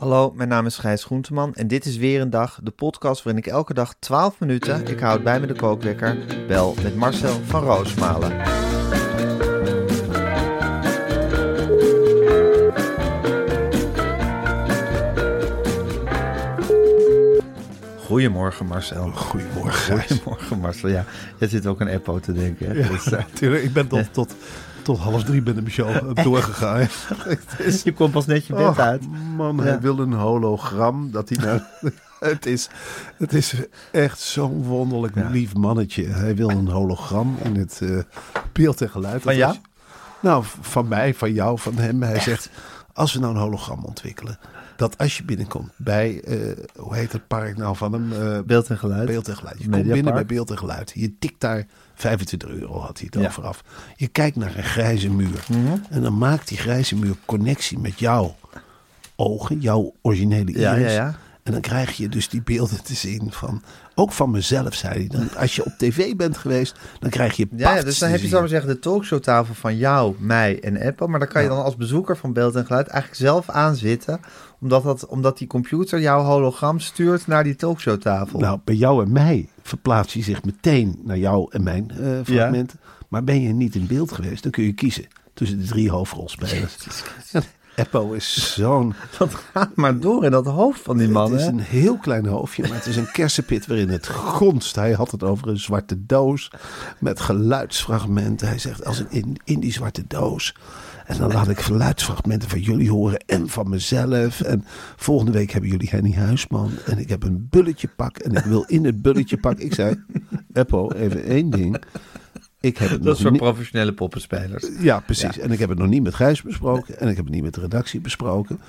Hallo, mijn naam is Gijs Groenteman en dit is weer een dag, de podcast waarin ik elke dag 12 minuten, ik houd bij me de kookwekker, bel met Marcel van Roosmalen. Goedemorgen Marcel. Goedemorgen, Gijs. Goedemorgen Marcel. Ja, jij zit ook aan Eppo te denken. hè? Ja, Dus, eh, natuurlijk. Ik ben tot, tot, tot half drie ben ik mijn show eh, doorgegaan. je komt pas net je bed uit. Man, Ja. hij wil een hologram. Dat hij nou... het, is, het is echt zo'n wonderlijk Ja. lief mannetje. Hij wil een hologram in het eh, beeld en geluid. Van jou? nou, van mij, van jou, van hem. Hij zegt, als we nou een hologram ontwikkelen... dat als je binnenkomt bij, eh, hoe heet het park nou van hem? Eh, Beeld en geluid. Beeld en geluid. Je komt binnen bij beeld en geluid. Je tikt daar 25 euro, had hij het Ja. over af. Je kijkt naar een grijze muur. Mhm. En dan maakt die grijze muur connectie met jouw ogen, jouw originele iris. Ja, ja, ja. En dan krijg je dus die beelden te zien van, ook van mezelf, zei hij. Dan, als je op tv bent geweest, dan krijg je Ja, dus dan heb je zien. zo maar zeggen de talkshowtafel van jou, mij en Apple. Maar dan kan je dan als bezoeker van beeld en geluid eigenlijk zelf aanzitten. Omdat, dat, omdat die computer jouw hologram stuurt naar die talkshowtafel. Nou, bij jou en mij verplaatst hij zich meteen naar jou en mijn eh, fragmenten. Maar ben je niet in beeld geweest, dan kun je kiezen tussen de drie hoofdrolspelers. Ja, Eppo is zo'n... Dat gaat maar door in dat hoofd van die man. Het is hè? een heel klein hoofdje, maar het is een kersenpit waarin het gonst. Hij had het over een zwarte doos met geluidsfragmenten. Hij zegt, als in, in die zwarte doos. En dan laat ik geluidsfragmenten van jullie horen en van mezelf. En volgende week hebben jullie Henny Huisman. En ik heb een bulletje pak en ik wil in het bulletje pak. Ik zei, Eppo, even één ding. Ik heb het Dat is voor niet... professionele poppenspelers. Ja, precies. En ik heb het nog niet met Gijs besproken. En ik heb het niet met de redactie besproken.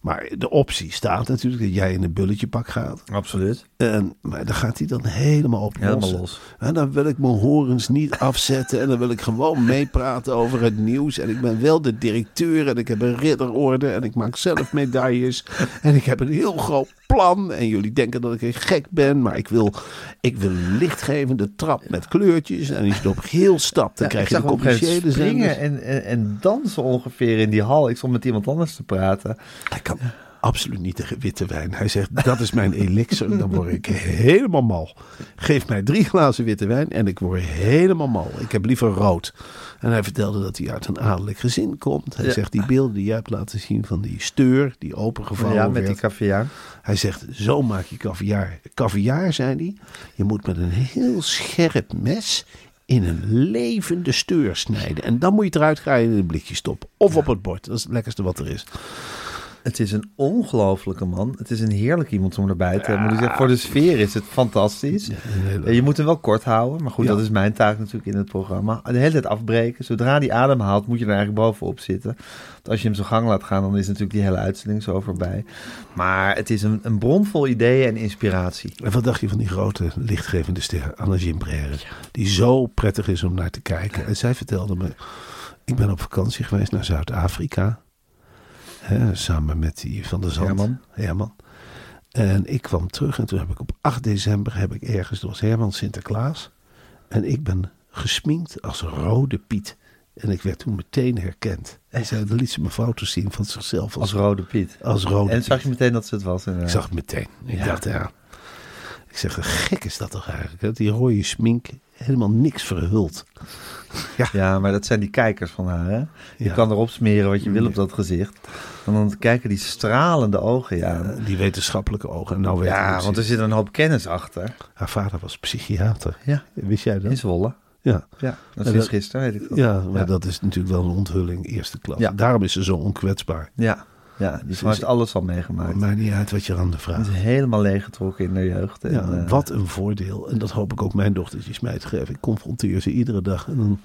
Maar de optie staat natuurlijk dat jij in een bulletje pak gaat. Absoluut. En, maar dan gaat hij dan helemaal op. Helemaal los. En dan wil ik mijn horens niet afzetten. En dan wil ik gewoon meepraten over het nieuws. En ik ben wel de directeur. En ik heb een ridderorde. En ik maak zelf medailles. En ik heb een heel groot plan. En jullie denken dat ik een gek ben. Maar ik wil, ik wil lichtgevende trap met kleurtjes. En als je op geel stapt, dan Ja, krijg je de commerciële springen en, en, en dansen ongeveer in die hal. Ik stond met iemand anders te praten. Hij kan absoluut niet tegen witte wijn. Hij zegt, dat is mijn elixir. Dan word ik helemaal mal. Geef mij drie glazen witte wijn en ik word helemaal mal. Ik heb liever rood. En hij vertelde dat hij uit een adellijk gezin komt. Hij Ja. zegt, die beelden die jij hebt laten zien van die steur, die opengevouwen ja, met die caviar. Hij zegt, zo maak je caviar. Caviar, zei hij, je moet met een heel scherp mes in een levende steur snijden. En dan moet je het eruit gaan in een blikje stoppen. Of op het bord. Dat is het lekkerste wat er is. Het is een ongelofelijke man. Het is een heerlijk iemand om erbij te hebben. Voor de sfeer is het fantastisch. Ja, je moet hem wel kort houden. Maar goed, Ja. dat is mijn taak natuurlijk in het programma. De hele tijd afbreken. Zodra die adem haalt, moet je er eigenlijk bovenop zitten. Want als je hem zo gang laat gaan, dan is natuurlijk die hele uitzending zo voorbij. Maar het is een, een bron vol ideeën en inspiratie. En wat dacht je van die grote lichtgevende ster, Anna Gimbrère, die zo prettig is om naar te kijken. En zij vertelde me, ik ben op vakantie geweest naar Zuid-Afrika, hè, samen met die van der Zand. Herman. Herman. En ik kwam terug en toen heb ik op 8 december, heb ik ergens, door Herman Sinterklaas. En ik ben gesminkt als Rode Piet. En ik werd toen meteen herkend. En zij dan liet ze me foto's zien van zichzelf als, Als Rode Piet. als Rode En zag je meteen dat ze het was? Ik zag het meteen. Ik Ja. dacht, ja. Ik zeg, gek is dat toch eigenlijk? hè? Die rode smink helemaal niks verhult. Ja, maar dat zijn die kijkers van haar, hè? Je Ja. kan erop smeren wat je wil op dat gezicht. En dan kijken die stralende ogen, ja. Die wetenschappelijke ogen. En nou Ja, want er zit een hoop kennis achter. Haar vader was psychiater. Ja, Wist jij dat? in Zwolle. Ja. Ja, dat is dat- gisteren, weet ik dat. Ja, maar Ja. dat is natuurlijk wel een onthulling eerste klas. Ja. Daarom is ze zo onkwetsbaar. Ja, ja die vrouw heeft alles al meegemaakt. Maakt niet uit wat je aan de vraagt. is helemaal leeggetrokken in de jeugd. En, Ja, eh, wat een voordeel. En dat hoop ik ook mijn dochtertjes mij te geven. Ik confronteer ze iedere dag. En dan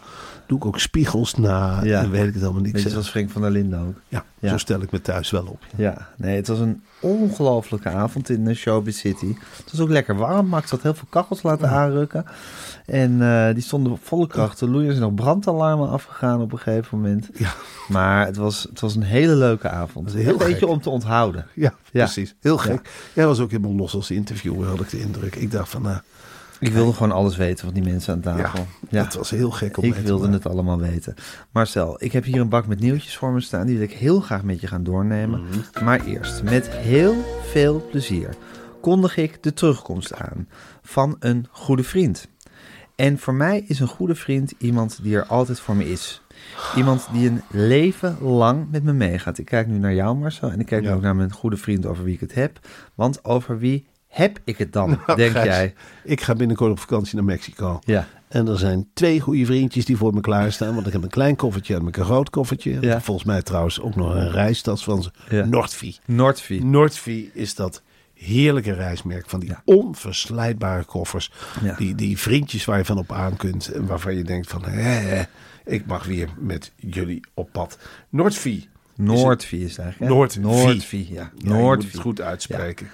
doe ik ook spiegels na. Ja. En weet ik het allemaal niet. Weet je, zeg. zoals Frank van der Linden ook. Ja, Ja. zo stel ik me thuis wel op. Ja, nee, het was een ongelofelijke avond in de Showbiz City. Het was ook lekker warm. Max had heel veel kachels laten aanrukken. En eh, die stonden op volle kracht te loeien. Er zijn nog brandalarmen afgegaan op een gegeven moment. Ja. Maar het was, het was een hele leuke avond. heel een beetje om te onthouden. Ja, Ja. precies. Heel gek. Jij was ook helemaal los als interviewer, had ik de indruk. Ik dacht van, nou, Ik wilde gewoon alles weten van die mensen aan tafel. ja, het was heel gek om Ik wilde het allemaal weten. Marcel, ik heb hier een bak met nieuwtjes voor me staan. Die wil ik heel graag met je gaan doornemen. Mhm. Maar eerst, met heel veel plezier, kondig ik de terugkomst aan van een goede vriend. En voor mij is een goede vriend iemand die er altijd voor me is. Iemand die een leven lang met me meegaat. Ik kijk nu naar jou, Marcel. En ik kijk Ja. ook naar mijn goede vriend over wie ik het heb. Want over wie heb ik het dan, denk Nou, Gijs, jij? Ik ga binnenkort op vakantie naar Mexico. Ja. En er zijn twee goede vriendjes die voor me klaarstaan. Want ik heb een klein koffertje en een groot koffertje. Ja. Volgens mij trouwens ook nog een reistas van ze. Ja. Nordvie is dat heerlijke reismerk van die Ja. onverslijtbare koffers. Die, die vriendjes waar je van op aan kunt. En waarvan je denkt van, hè, ik mag weer met jullie op pad. Nordvie. Noordvie is het eigenlijk. hè? Noordvie. Noordvie, ja. Je moet het goed uitspreken.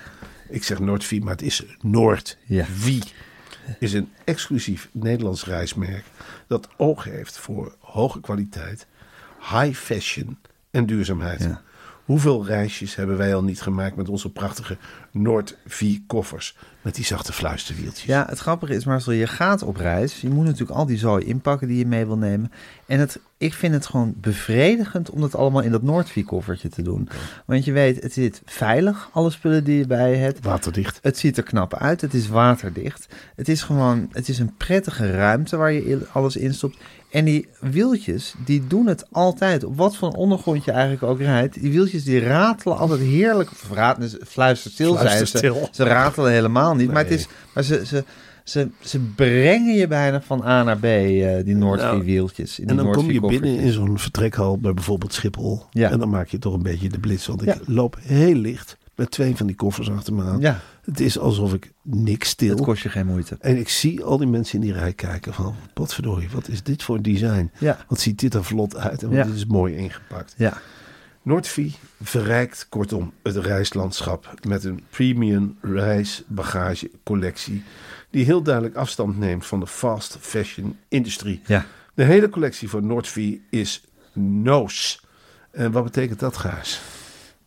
Ik zeg Noordvie, maar het is Noordvie. Is een exclusief Nederlands reismerk dat oog heeft voor hoge kwaliteit, high fashion en duurzaamheid. Ja. Hoeveel reisjes hebben wij al niet gemaakt met onze prachtige Noordvie koffers met die zachte fluisterwieltjes? Ja, het grappige is, Marcel, je gaat op reis. Je moet natuurlijk al die zooi inpakken die je mee wil nemen. En het, ik vind het gewoon bevredigend om dat allemaal in dat Noordvie-koffertje te doen. Want je weet, het zit veilig, alle spullen die je bij je hebt. Waterdicht. Het ziet er knap uit, het is waterdicht. Het is gewoon, het is een prettige ruimte waar je alles in stopt. En die wieltjes, die doen het altijd. Op wat voor ondergrond je eigenlijk ook rijdt. Die wieltjes, die ratelen altijd heerlijk. Of ratelen, fluisterstil zijn ze. Fluisterstil. Ze ratelen helemaal niet. Maar, het is, maar ze, ze, ze, ze brengen je bijna van A naar B, eh, die Nou, Noordvie-wieltjes. in En dan kom je binnen in zo'n vertrekhal bij bijvoorbeeld Schiphol. Ja. En dan maak je toch een beetje de blitz. Want ik Ja. loop heel licht met twee van die koffers achter me aan. Ja, Het is alsof ik niks stil. dat kost je geen moeite. En ik zie al die mensen in die rij kijken van... Potverdorie, wat is dit voor design? Ja. Wat ziet dit er vlot uit en wat Ja. is mooi ingepakt. Ja, Noordvie verrijkt kortom het reislandschap... met een premium reisbagagecollectie... die heel duidelijk afstand neemt van de fast fashion industrie. ja. De hele collectie van Noordvie is Noos. En wat betekent dat, Gaas?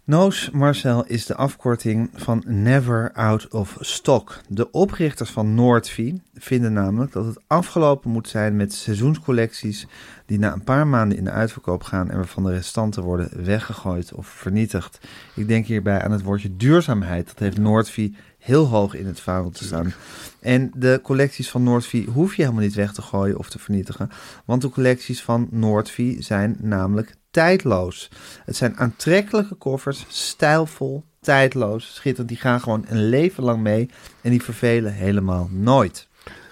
Noos Marcel is de afkorting van Never Out of Stock. De oprichters van Noordvie vinden namelijk dat het afgelopen moet zijn met seizoenscollecties die na een paar maanden in de uitverkoop gaan en waarvan de restanten worden weggegooid of vernietigd. Ik denk hierbij aan het woordje duurzaamheid. Dat heeft Noordvie heel hoog in het vaandel te staan. En de collecties van Noordvie hoef je helemaal niet weg te gooien of te vernietigen, want de collecties van Noordvie zijn namelijk tijdloos. Het zijn aantrekkelijke koffers, stijlvol, tijdloos, schitterend. Die gaan gewoon een leven lang mee en die vervelen helemaal nooit.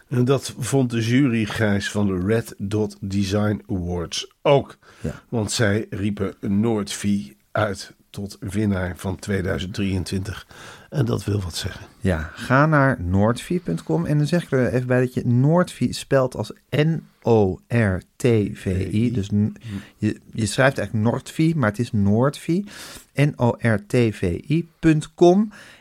En dat vond de jury Gijs van de Red Dot Design Awards ook. Ja. Want zij riepen Noordvie uit tot winnaar van 2023. En dat wil wat zeggen. Ja, ga naar noordvie.com en dan zeg ik er even bij dat je Noordvie spelt als N-O-R-T-V-I. Dus je, je schrijft eigenlijk Noordvie, maar het is Noordvie. N-O-R-T-V-I.com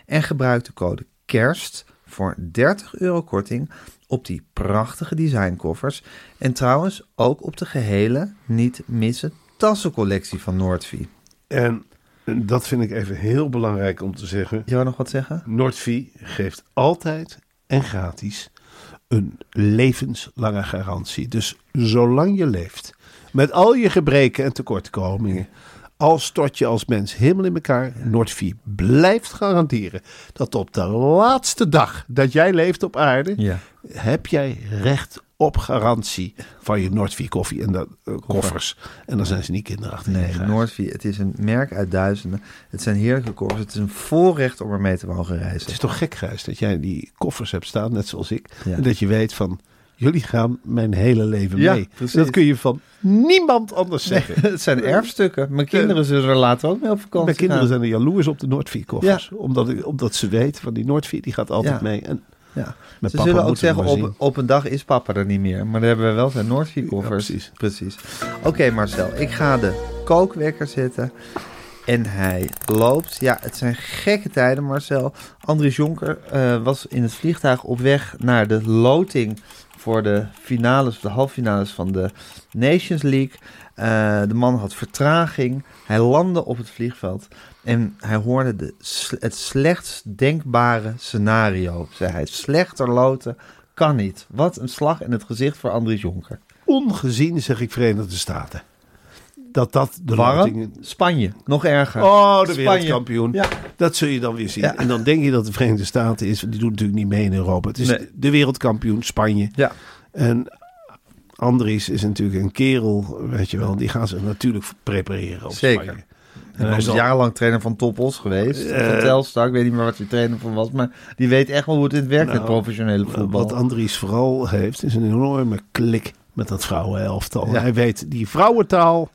en gebruik de code KERST voor 30 euro korting op die prachtige designkoffers. En trouwens ook op de gehele niet missen tassencollectie van Noordvie. En dat vind ik even heel belangrijk om te zeggen. Je wou nog wat zeggen? Noordvie geeft altijd en gratis een levenslange garantie. Dus zolang je leeft, met al je gebreken en tekortkomingen, al stort je als mens helemaal in elkaar, Noordvie blijft garanderen dat op de laatste dag dat jij leeft op aarde, Ja. heb jij recht op garantie van je Noordvie koffie en dat, eh, koffers. En dan zijn ze niet kinderachtig. Nee. Noordvie, het is een merk uit duizenden. Het zijn heerlijke koffers. Het is een voorrecht om ermee te mogen reizen. Het is toch gek, Gijs, dat jij die koffers hebt staan, net zoals ik. Ja. En dat je weet van, jullie gaan mijn hele leven Ja, mee. precies. Dat kun je van niemand anders zeggen. het zijn erfstukken. Mijn kinderen zullen er later ook mee op vakantie Mijn kinderen gaan. zijn er jaloers op de Noordvie koffers. Omdat, ik, omdat ze weten van die Noordvie, die gaat altijd Ja. mee. En Ja. met Ze papa zullen ook zeggen, op, op een dag is papa er niet meer. Maar dan hebben we wel zijn Noordvie koffers. Ja, precies. precies. Oké Marcel, ik ga de kookwekker zetten. En hij loopt. Ja, het zijn gekke tijden Marcel. Andries Jonker eh, was in het vliegtuig op weg naar de loting voor de finales, de halffinales van de Nations League. Eh, de man had vertraging. Hij landde op het vliegveld. En hij hoorde de, het slechtst denkbare scenario, zei hij. Slechter loten kan niet. Wat een slag in het gezicht voor Andries Jonker. Ongezien zeg ik Verenigde Staten. Dat dat de Warm? lotingen... Spanje, nog erger. Oh, de Spanje. wereldkampioen. Ja. Dat zul je dan weer zien. Ja. En dan denk je dat de Verenigde Staten is. Die doen natuurlijk niet mee in Europa. Het is Nee. de wereldkampioen Spanje. Ja. En Andries is natuurlijk een kerel, weet je wel. Die gaan zich natuurlijk prepareren op Zeker. Spanje. En hij is zal- jarenlang trainer van Topos geweest. Eh, van Telstar, ik weet niet meer wat hij trainer van was. Maar die weet echt wel hoe het in het werkt, Nou, het professionele voetbal. Wat Andries vooral heeft, is een enorme klik met dat vrouwenelftal. Ja. Hij weet die vrouwentaal,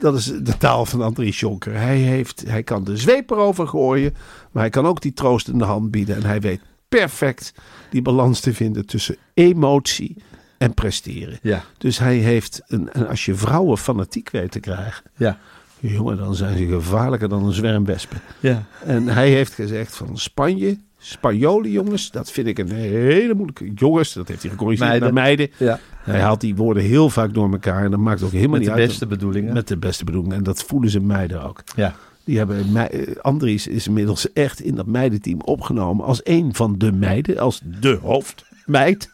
dat is de taal van Andries Jonker. Hij, heeft, hij kan de zweep erover gooien, maar hij kan ook die troostende hand bieden. En hij weet perfect die balans te vinden tussen emotie en presteren. Ja, Dus hij heeft, een, en als je vrouwen fanatiek weet te krijgen, ja, jongen, dan zijn ze gevaarlijker dan een zwerm wespen. ja. En hij heeft gezegd van Spanje, Spanjolen jongens, dat vind ik een hele moeilijke. Jongens, dat heeft hij gecorrigeerd Meiden. naar meiden. ja. Hij haalt die woorden heel vaak door elkaar en dat maakt ook helemaal Met niet de uit. beste bedoelingen. Met de beste bedoelingen. En dat voelen ze meiden ook. Ja. Die hebben, eh, Andries is inmiddels echt in dat meidenteam opgenomen als een van de meiden, als de hoofdmeid.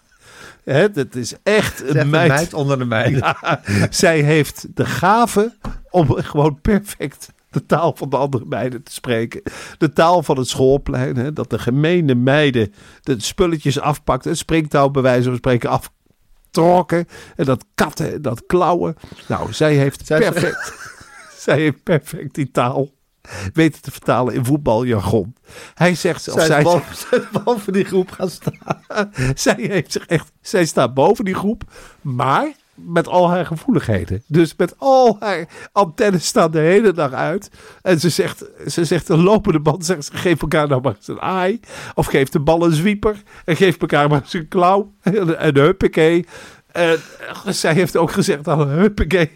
Hè, dat is echt een meid. meid onder de meid. Ja, zij heeft de gave om gewoon perfect de taal van de andere meiden te spreken. De taal van het schoolplein. Hè, dat de gemene meiden de spulletjes afpakt. Het springtouw bij wijze van spreken aftrokken. En dat katten en dat klauwen. Nou, zij heeft Zij perfect... zij heeft perfect die taal weten te vertalen in voetbaljargon. Hij zegt zelfs... Zij zij- boven, zij is boven die groep gaan staan. zij heeft zich echt, zij staat boven die groep, maar met al haar gevoeligheden. Dus met al haar antennes staan de hele dag uit. En ze zegt, ze zegt een lopende band, zegt ze, geef elkaar nou maar eens een aai. Of geef de bal een zwieper. En geef elkaar maar eens een klauw. En een huppakee. En zij heeft ook gezegd al een huppakee.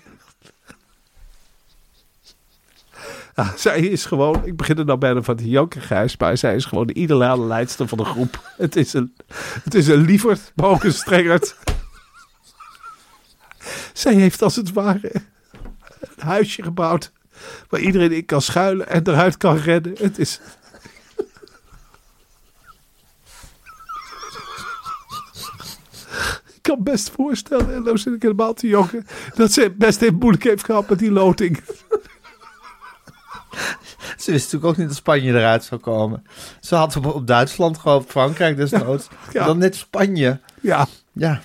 Ja, zij is gewoon, ik begin er nou bijna van te janken, maar zij is gewoon de ideale leidster van de groep. Het is een, het is een lieverd, maar ook een strengerd. Zij heeft als het ware een huisje gebouwd waar iedereen in kan schuilen en eruit kan redden. Het is... Ik kan best voorstellen, en dan zit ik helemaal te janken, dat ze best even moeilijk heeft gehad met die loting. Ze wist natuurlijk ook niet dat Spanje eruit zou komen. Ze had op, op Duitsland gehoopt, Frankrijk desnoods. Ja. Dan net Spanje. Ja, Ja,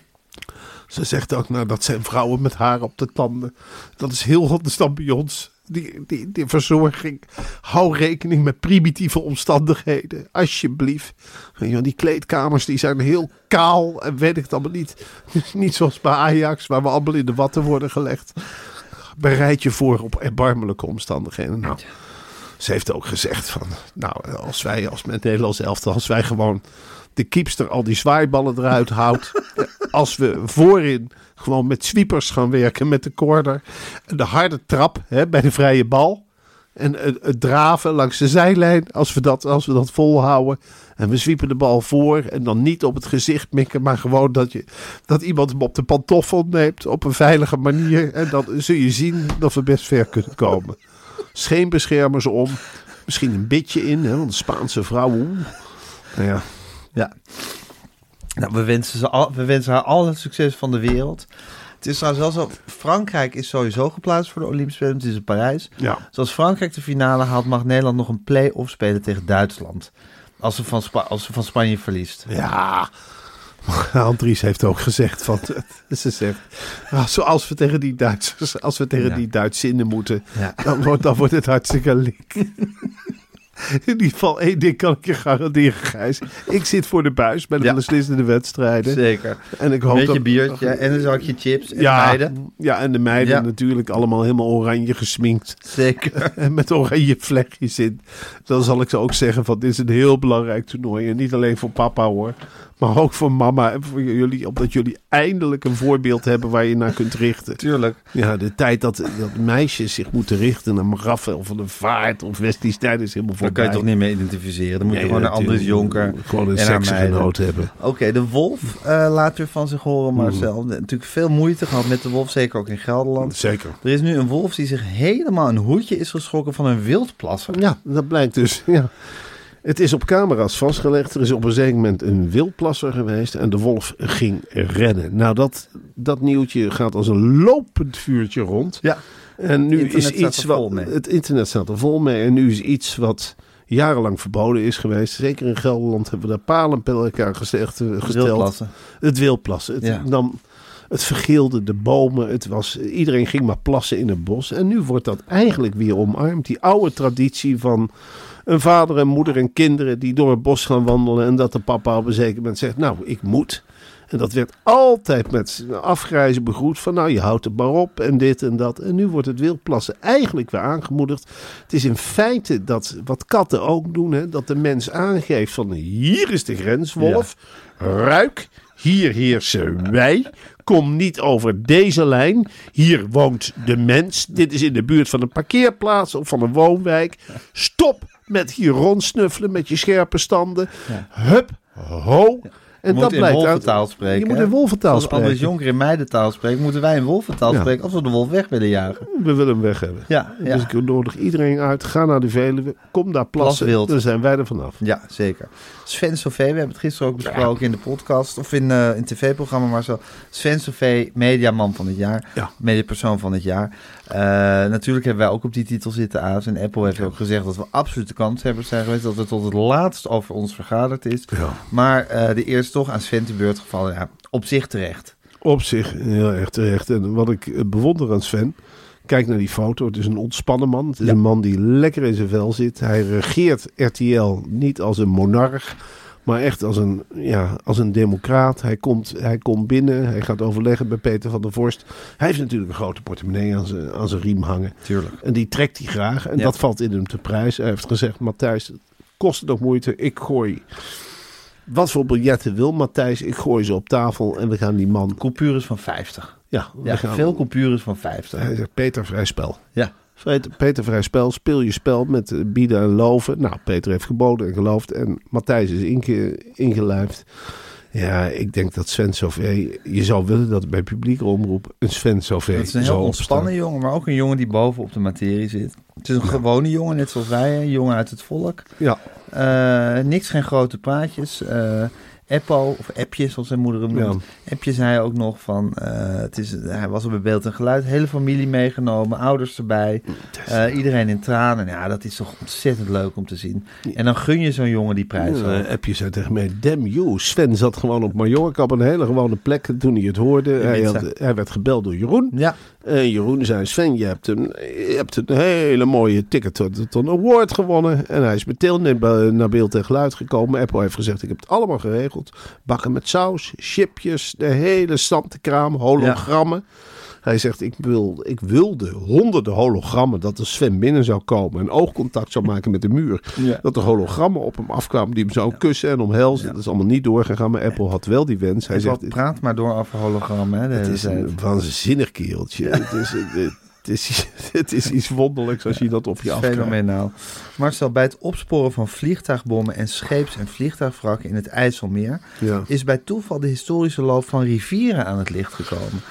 Ze zegt ook, nou, dat zijn vrouwen met haar op de tanden. Dat is heel anders dan bij ons. Die, die, die verzorging. Hou rekening met primitieve omstandigheden. Alsjeblieft. Die kleedkamers die zijn heel kaal en weet ik het allemaal niet. Niet zoals bij Ajax, waar we allemaal in de watten worden gelegd. Bereid je voor op erbarmelijke omstandigheden. Nou, ze heeft ook gezegd van, nou, als wij als met Nederlands elftal, als wij gewoon de kiepster al die zwaaiballen eruit houdt. als we voorin gewoon met sweepers gaan werken met de corner. De harde trap hè, bij de vrije bal. En het, draven langs de zijlijn, als we, dat, als we dat volhouden. En we zwiepen de bal voor. En dan niet op het gezicht mikken, maar gewoon dat, je, dat iemand hem op de pantoffel neemt. Op een veilige manier. En dan zul je zien dat we best ver kunnen komen. Scheenbeschermers om. Misschien een bitje in, hè, want de Spaanse vrouwen. Nou ja, ja. Nou, we wensen, ze al, we wensen haar al het succes van de wereld. Het is trouwens wel zo, Frankrijk is sowieso geplaatst voor de Olympische Spelen. Het is in Parijs. ja. Zoals Frankrijk de finale haalt, mag Nederland nog een play-off spelen tegen Duitsland. Als ze van, Spa- als ze van Spanje verliest. Ja, Andries heeft ook gezegd van, ze zegt, "Ah, zoals we tegen die Duitsers, als we tegen Ja. die Duitszinnen moeten, Ja. dan, wordt, dan wordt het hartstikke lik. In ieder geval één ding kan ik je garanderen, Gijs. Ik zit voor de buis bij de Ja. beslissende wedstrijden. Zeker. En ik Een hoop beetje dat... biertje en een zakje chips en ja, meiden. ja, en de meiden Ja. natuurlijk allemaal helemaal oranje gesminkt. Zeker. En met oranje vlechtjes in. Dan zal ik ze ook zeggen van dit is een heel belangrijk toernooi. En niet alleen voor papa hoor. Maar ook voor mama en voor jullie. Omdat jullie eindelijk een voorbeeld hebben waar je naar kunt richten. Tuurlijk. Ja, de tijd dat, dat meisjes zich moeten richten naar Rafael van der Vaart of Wesley Stijn is helemaal Daar voorbij. kan je toch niet mee identificeren. Dan moet je gewoon een Andries natuurlijk. Jonker Gewoon een seksgenoot hebben. Oké, de Wolf eh, laat weer van zich horen. Marcel. Natuurlijk veel moeite gehad met de Wolf, zeker ook in Gelderland. Zeker. Er is nu een wolf die zich helemaal een hoedje is geschrokken van een wildplasser. Ja, dat blijkt dus. Ja. Het is op camera's vastgelegd. Er is op een zeker moment een wildplasser geweest en de wolf ging rennen. Nou, dat, dat nieuwtje gaat als een lopend vuurtje rond. Ja. En nu is iets er wat. mee. Het internet staat er vol mee. En nu is iets wat jarenlang verboden is geweest. Zeker in Gelderland hebben we daar palen bij elkaar gezegd, eh, gesteld. Wildplassen. Het wildplassen. Het, Ja. dan, het vergeelde de bomen. Het was, iedereen ging maar plassen in het bos. En nu wordt dat eigenlijk weer omarmd. Die oude traditie van een vader en moeder en kinderen die door het bos gaan wandelen. En dat de papa op een zeker moment zegt, nou, ik moet. En dat werd altijd met afgrijzen begroet van nou je houdt het maar op en dit en dat. En nu wordt het wildplassen eigenlijk weer aangemoedigd. Het is in feite dat wat katten ook doen, hè, dat de mens aangeeft van hier is de grenswolf, ruik, hier heersen wij. Kom niet over deze lijn. Hier woont de mens. Dit is in de buurt van een parkeerplaats of van een woonwijk. Stop met hier rondsnuffelen met je scherpe standen. Hup, ho. En Je dat moet in blijkt uit- wolventaal spreken. Je moet in wolventaal Als spreken. Jonker in meidentaal spreekt, moeten wij in wolventaal Ja. spreken als we de wolf weg willen jagen. We willen hem weg hebben. Ja, ja. Dus ik nodig iedereen uit. Ga naar de Veluwe. Kom daar plassen. Plaswild. Dan zijn wij er vanaf. Ja, zeker. Sven Sauvé, we hebben het gisteren ook besproken in de podcast of in, eh in het tv-programma, maar zo. Sven Sauvé, mediaman van het jaar, Ja. mediapersoon van het jaar. Eh, natuurlijk hebben wij ook op die titel zitten, Aas. En Apple heeft ook gezegd dat we absoluut de kanshebbers zijn geweest, dat het tot het laatst over ons vergaderd is. Maar eh, de eerste toch aan Sven te beurt gevallen, ja, op zich terecht. Op zich heel erg terecht. En wat ik eh, bewonder aan Sven. Kijk naar die foto. Het is een ontspannen man. Het is Ja. een man die lekker in zijn vel zit. Hij regeert RTL niet als een monarch. Maar echt als een, ja, als een democraat. Hij komt, hij komt binnen. Hij gaat overleggen bij Peter van der Vorst. Hij heeft natuurlijk een grote portemonnee aan zijn, aan zijn riem hangen. Tuurlijk. En die trekt hij graag. En Ja. dat valt in hem te prijs. Hij heeft gezegd, Matthijs, het kost het ook moeite. Ik gooi wat voor biljetten wil Matthijs. Ik gooi ze op tafel en we gaan die man... Coupures van 50. Ja, we Ja, gaan, veel coupures van 50. Hij zegt, Peter, vrij spel. Ja. Vrij- Peter, vrij spel. Speel je spel met bieden en loven. Nou, Peter heeft geboden en geloofd. En Matthijs is inge, ingelijfd. Ja, ik denk dat Sven Sauvé... Je zou willen dat bij publieke omroep een Sven Sauvé Het is een heel opstaan. ontspannen jongen, maar ook een jongen die boven op de materie zit. Het is een gewone jongen, net zoals wij, een jongen uit het volk. Ja, Eh, niks, geen grote praatjes. Eh Eppo, of appjes zoals zijn moeder hem noemt. Appje zei ook nog van, eh, het is, hij was op beeld en geluid, hele familie meegenomen, ouders erbij, eh, iedereen in tranen. Ja, dat is toch ontzettend leuk om te zien. En dan gun je zo'n jongen die prijs ook. Uh, appje zei tegen mij, damn you. Sven zat gewoon op Mallorca op een hele gewone plek toen hij het hoorde. Hij, Ibiza. had- hij werd gebeld door Jeroen. Ja, En Jeroen zei, Sven, je hebt een, je hebt een hele mooie ticket tot, een award gewonnen. En hij is meteen naar beeld en geluid gekomen. Apple heeft gezegd, ik heb het allemaal geregeld. Bakken met saus, chipjes, de hele stantekraam, hologrammen. Hij zegt, ik, wil, ik wilde honderden hologrammen dat de Sven binnen zou komen. En oogcontact zou maken met de muur. Ja. Dat er hologrammen op hem afkwamen die hem zouden kussen en omhelzen. Dat is allemaal niet doorgegaan, maar Apple had wel die wens. Hij zegt, zegt, praat maar door over hologrammen. Hè, de het hele is tijd. een waanzinnig kereltje. het, is, het, het, is, het is iets wonderlijks als je dat op je afkrijgt. Fenomenaal. Marcel, bij het opsporen van vliegtuigbommen en scheeps- en vliegtuigwrakken in het IJsselmeer Ja. is bij toeval de historische loop van rivieren aan het licht gekomen.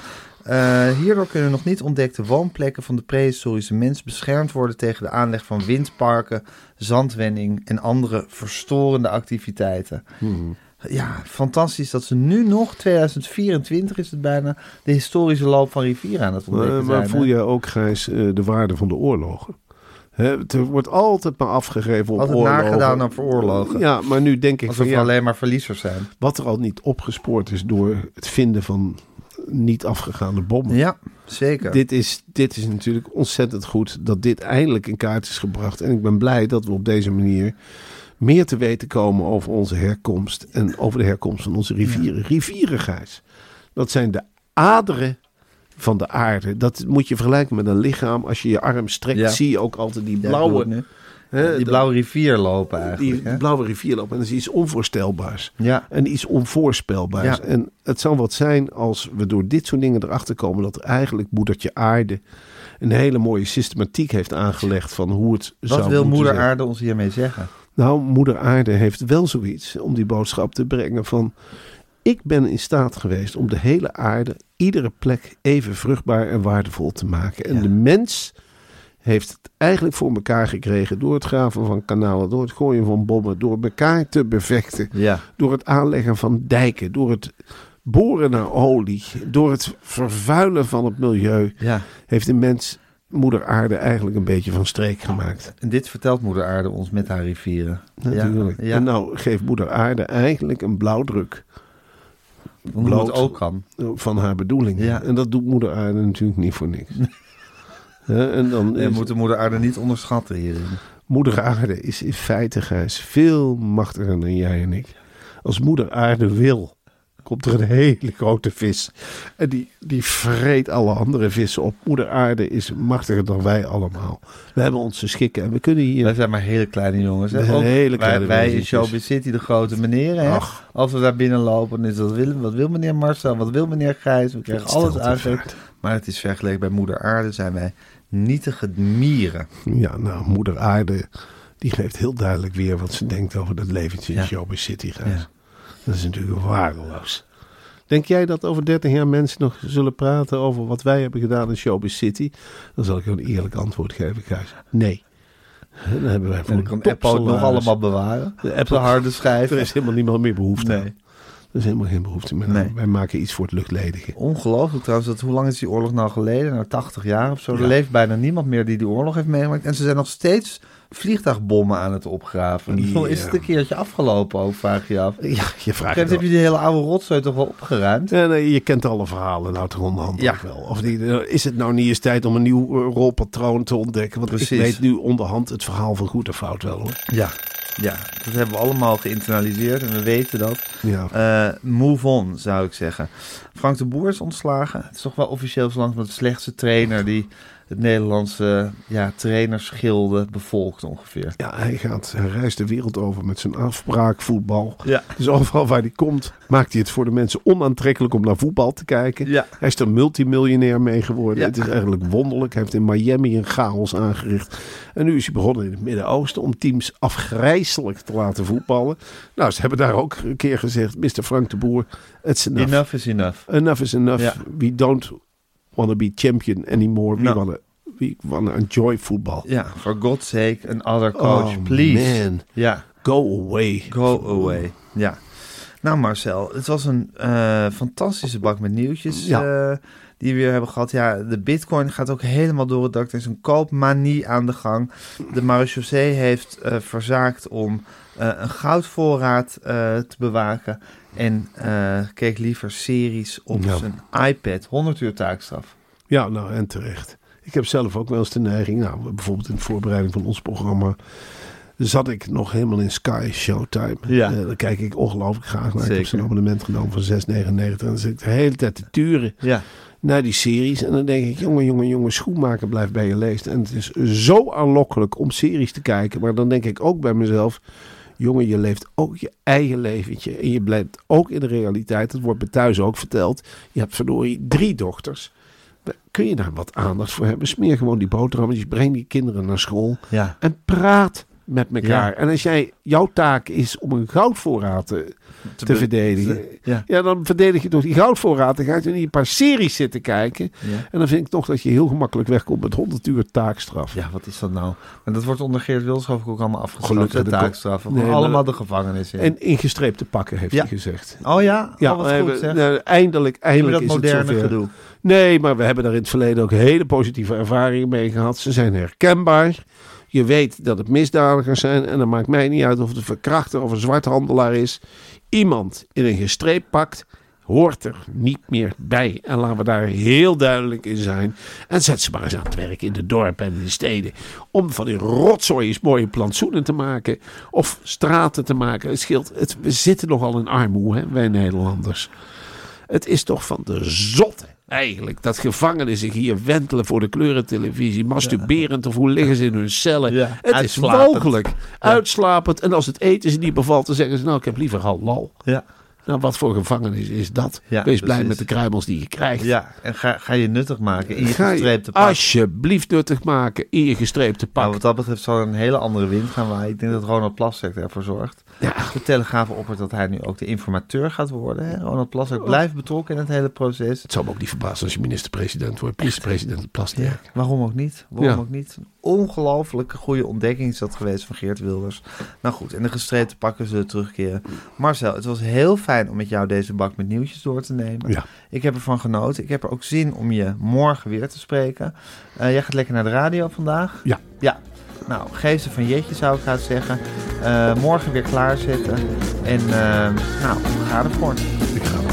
Eh, hierdoor kunnen nog niet ontdekte woonplekken van de prehistorische mens beschermd worden tegen de aanleg van windparken, zandwending en andere verstorende activiteiten. Hmm. Ja, fantastisch dat ze nu nog, 2024 is het bijna, de historische loop van rivieren aan het ontdekken Maar, zijn. maar voel jij ook, Gijs, eh, de waarde van de oorlogen? Hè, er wordt altijd maar afgegeven op Altijd oorlogen. nagedaan dan veroorlogen. Ja, maar nu denk ik Alsof van ja, alleen maar verliezers zijn. wat er al niet opgespoord is door het vinden van niet afgegaande bommen. Ja, zeker. Dit is, dit is natuurlijk ontzettend goed dat dit eindelijk in kaart is gebracht. En ik ben blij dat we op deze manier meer te weten komen over onze herkomst. En over de herkomst van onze rivieren. Rivieren, Gijs. Dat zijn de aderen van de aarde. Dat moet je vergelijken met een lichaam. Als je je arm strekt, Ja. zie je ook altijd die Ja, blauwe... hè, die blauwe rivier lopen eigenlijk. die hè? blauwe rivier lopen. En dat is iets onvoorstelbaars. Ja. En iets onvoorspelbaars. Ja. En het zal wat zijn als we door dit soort dingen erachter komen dat er eigenlijk moedertje aarde een hele mooie systematiek heeft aangelegd van hoe het zou Wat wil moeder zijn. aarde ons hiermee zeggen? Nou, moeder aarde heeft wel zoiets om die boodschap te brengen van ik ben in staat geweest om de hele aarde, iedere plek even vruchtbaar en waardevol te maken. En Ja. de mens heeft het eigenlijk voor elkaar gekregen door het graven van kanalen, door het gooien van bommen, door elkaar te bevechten Ja. door het aanleggen van dijken, door het boren naar olie, door het vervuilen van het milieu, ja. heeft de mens moeder aarde eigenlijk een beetje van streek gemaakt. En dit vertelt moeder aarde ons met haar rivieren. Natuurlijk. Ja, ja. En nou geeft moeder aarde eigenlijk een blauwdruk hoe het ook kan. van haar bedoelingen. Ja. En dat doet moeder aarde natuurlijk niet voor niks. En dan is moeten moeder aarde niet onderschatten hierin. moeder aarde is in feite, Gijs, veel machtiger dan jij en ik. Als moeder aarde wil, komt er een hele grote vis. En die, die vreet alle andere vissen op. Moeder aarde is machtiger dan wij allemaal. We hebben ons te schikken en we kunnen hier... Wij zijn maar hele kleine jongens. Hè? Ook hele kleine wij, wij in. Showbiz City, de grote meneren. Hè? Ach. Als we daar binnenlopen, dan is dat Willem. Wat wil meneer Marcel? Wat wil meneer Gijs? We krijgen alles vaart. Maar het is vergeleken bij moeder aarde zijn wij nietige mieren. Ja, nou, moeder aarde, die geeft heel duidelijk weer wat ze denkt over dat leventje in Ja. Showbiz City. Gijs. Ja. Dat is natuurlijk waardeloos. Denk jij dat over 30 jaar mensen nog zullen praten over wat wij hebben gedaan in Showbiz City? Dan zal ik je een eerlijk antwoord geven, Gijs. Nee. Dan hebben wij voor kan Apple nog allemaal bewaren. De Apple, harde schijf. er is helemaal niemand meer behoefte Nee. aan. Er is helemaal geen behoefte meer aan. Nee. Wij maken iets voor het luchtledige. Ongelooflijk trouwens, dat, hoe lang is die oorlog nou geleden? Nou, 80 jaar of zo. Ja. Er leeft bijna niemand meer die die oorlog heeft meegemaakt. En ze zijn nog steeds vliegtuigbommen aan het opgraven. Is het een keertje afgelopen ook, vraag je af. Ja, je vraagt moment heb je die hele oude rotzooi toch wel opgeruimd? Ja, nee, je kent alle verhalen nou toch onderhand Ja. wel. Of niet, eh, is het nou niet eens tijd om een nieuw eh, rolpatroon te ontdekken? Want Precies. ik weet nu onderhand het verhaal van goed en fout wel hoor. Ja. Ja, dat hebben we allemaal geïnternaliseerd en we weten dat. Ja. Eh, move on, zou ik zeggen. Frank de Boer is ontslagen. Het is toch wel officieel zo lang de slechtste trainer die het Nederlandse ja, trainersgilde bevolkt ongeveer. Ja, hij, gaat, hij reist de wereld over met zijn afspraakvoetbal. Ja. Dus overal waar hij komt, maakt hij het voor de mensen onaantrekkelijk om naar voetbal te kijken. Ja. Hij is er multimiljonair mee geworden. Ja. Het is eigenlijk wonderlijk. Hij heeft in Miami een chaos aangericht. En nu is hij begonnen in het Midden-Oosten om teams afgrijzelijk te laten voetballen. Nou, ze hebben daar ook een keer gezegd, Mr. Frank de Boer, it's enough. Enough is enough. Enough is enough. We don't want to be champion anymore. We No. want to we want to enjoy football. Ja, for God's sake, another coach, Oh, please. man. Ja, Go away. go away. Ja. Nou Marcel, het was een eh, fantastische bak met nieuwtjes Ja. eh, die we weer hebben gehad. Ja, de bitcoin gaat ook helemaal door het dak. Er is een koopmanie aan de gang. De marechaussee heeft eh, verzaakt om een goudvoorraad te bewaken. En eh, keek liever series op Ja. zijn iPad. 100 uur taakstraf. Ja, nou en terecht. Ik heb zelf ook wel eens de neiging. Nou, bijvoorbeeld in de voorbereiding van ons programma. Zat ik nog helemaal in Sky Showtime. Ja. Eh, daar kijk ik ongelooflijk graag naar. Ik heb zo'n abonnement genomen van 6,99. En dan zit ik de hele tijd te turen Ja, naar die series. En dan denk ik, jongen, jongen, jongen, schoenmaker blijft bij je leest. En het is zo aanlokkelijk om series te kijken. Maar dan denk ik ook bij mezelf... Jongen, je leeft ook je eigen leventje. En je blijft ook in de realiteit. Dat wordt me thuis ook verteld. Je hebt verdorie drie dochters. Kun je daar wat aandacht voor hebben? Smeer gewoon die boterhammetjes. Breng die kinderen naar school. ja. En praat met elkaar. Ja. En als jij, jouw taak is om een goudvoorraad te, te, verdedigen. Ja. Ja, dan verdedig je toch die goudvoorraad. Dan ga je niet een paar series zitten kijken. Ja. En dan vind ik toch dat je heel gemakkelijk wegkomt met 100 uur taakstraf. Ja, wat is dat nou? En dat wordt onder Geert ik ook allemaal. Gelukkig, de de taakstraffen. Nee, allemaal de gevangenis in. En ingestreepte pakken, heeft hij gezegd. oh ja? Ja, oh, wat goed hebben- nou, eindelijk, eindelijk dat is het zover. gedoe. Nee, maar we hebben daar in het verleden ook hele positieve ervaringen mee gehad. Ze zijn herkenbaar. Je weet dat het misdadigers zijn. En dan maakt mij niet uit of het een verkrachter of een zwarthandelaar is. Iemand in een gestreept pak hoort er niet meer bij. En laten we daar heel duidelijk in zijn. En zet ze maar eens aan het werk in de dorpen en in de steden. Om van die rotzooi eens mooie plantsoenen te maken. Of straten te maken. Het scheelt. Het, we zitten nogal in armoede, hè, wij Nederlanders. Het is toch van de zotte eigenlijk. Dat gevangenen zich hier wentelen voor de kleurentelevisie. Masturberend of hoe liggen ze in hun cellen. Ja, het is mogelijk. Uitslapend. En als het eten ze niet bevalt, dan zeggen ze nou ik heb liever halal. Ja. Nou, wat voor gevangenis is dat? Ja, Wees blij precies. met de kruimels die je krijgt. Ja, en ga, ga je nuttig maken in je Ga gestreepte pak. alsjeblieft nuttig maken in je gestreepte pak. Nou, wat dat betreft zal er een hele andere wind gaan waaien. Ik denk dat Ronald Plasterk ervoor zorgt. Ja. De Telegraaf oppert dat hij nu ook de informateur gaat worden. Hè? Ronald Plasterk blijft betrokken in het hele proces. Het zou me ook niet verbazen als je minister-president wordt. Minister-president Plasterk. Waarom ook niet? Waarom Ja. ook niet? Een ongelofelijke goede ontdekking is dat geweest van Geert Wilders. Nou goed, en de gestreepte pakken zullen terugkeren. Marcel, het was heel fijn om met jou deze bak met nieuwtjes door te nemen. Ja. Ik heb ervan genoten. Ik heb er ook zin om je morgen weer te spreken. Eh, jij gaat lekker naar de radio vandaag? Ja. Ja. Nou, geef ze van Jetje zou ik gaan zeggen. Eh, morgen weer klaarzetten. En eh, nou, ga ervoor. Ik ga ervoor.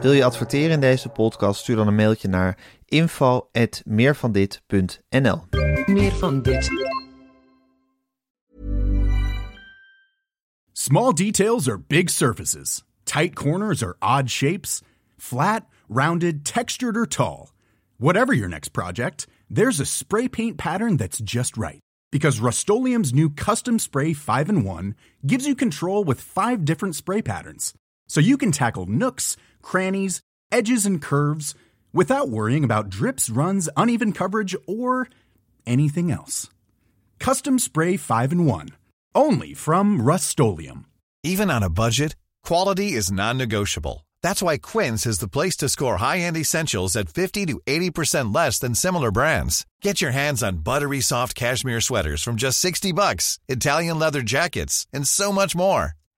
Wil je adverteren in deze podcast? Stuur dan een mailtje naar info.meervandit.nl Meer van dit. Small details are big surfaces. Tight corners are odd shapes. Flat, rounded, textured, or tall. Whatever your next project, there's a spray paint pattern that's just right. Because Rust new Custom Spray 5 in 1 gives you control with five different spray patterns. So you can tackle nooks, crannies, edges, and curves without worrying about drips, runs, uneven coverage, or anything else. Custom Spray 5 in 1. Only from Rust Even on a budget, quality is non-negotiable. That's why Quince is the place to score high-end essentials at 50 to 80% less than similar brands. Get your hands on buttery soft cashmere sweaters from just 60 bucks, Italian leather jackets, and so much more.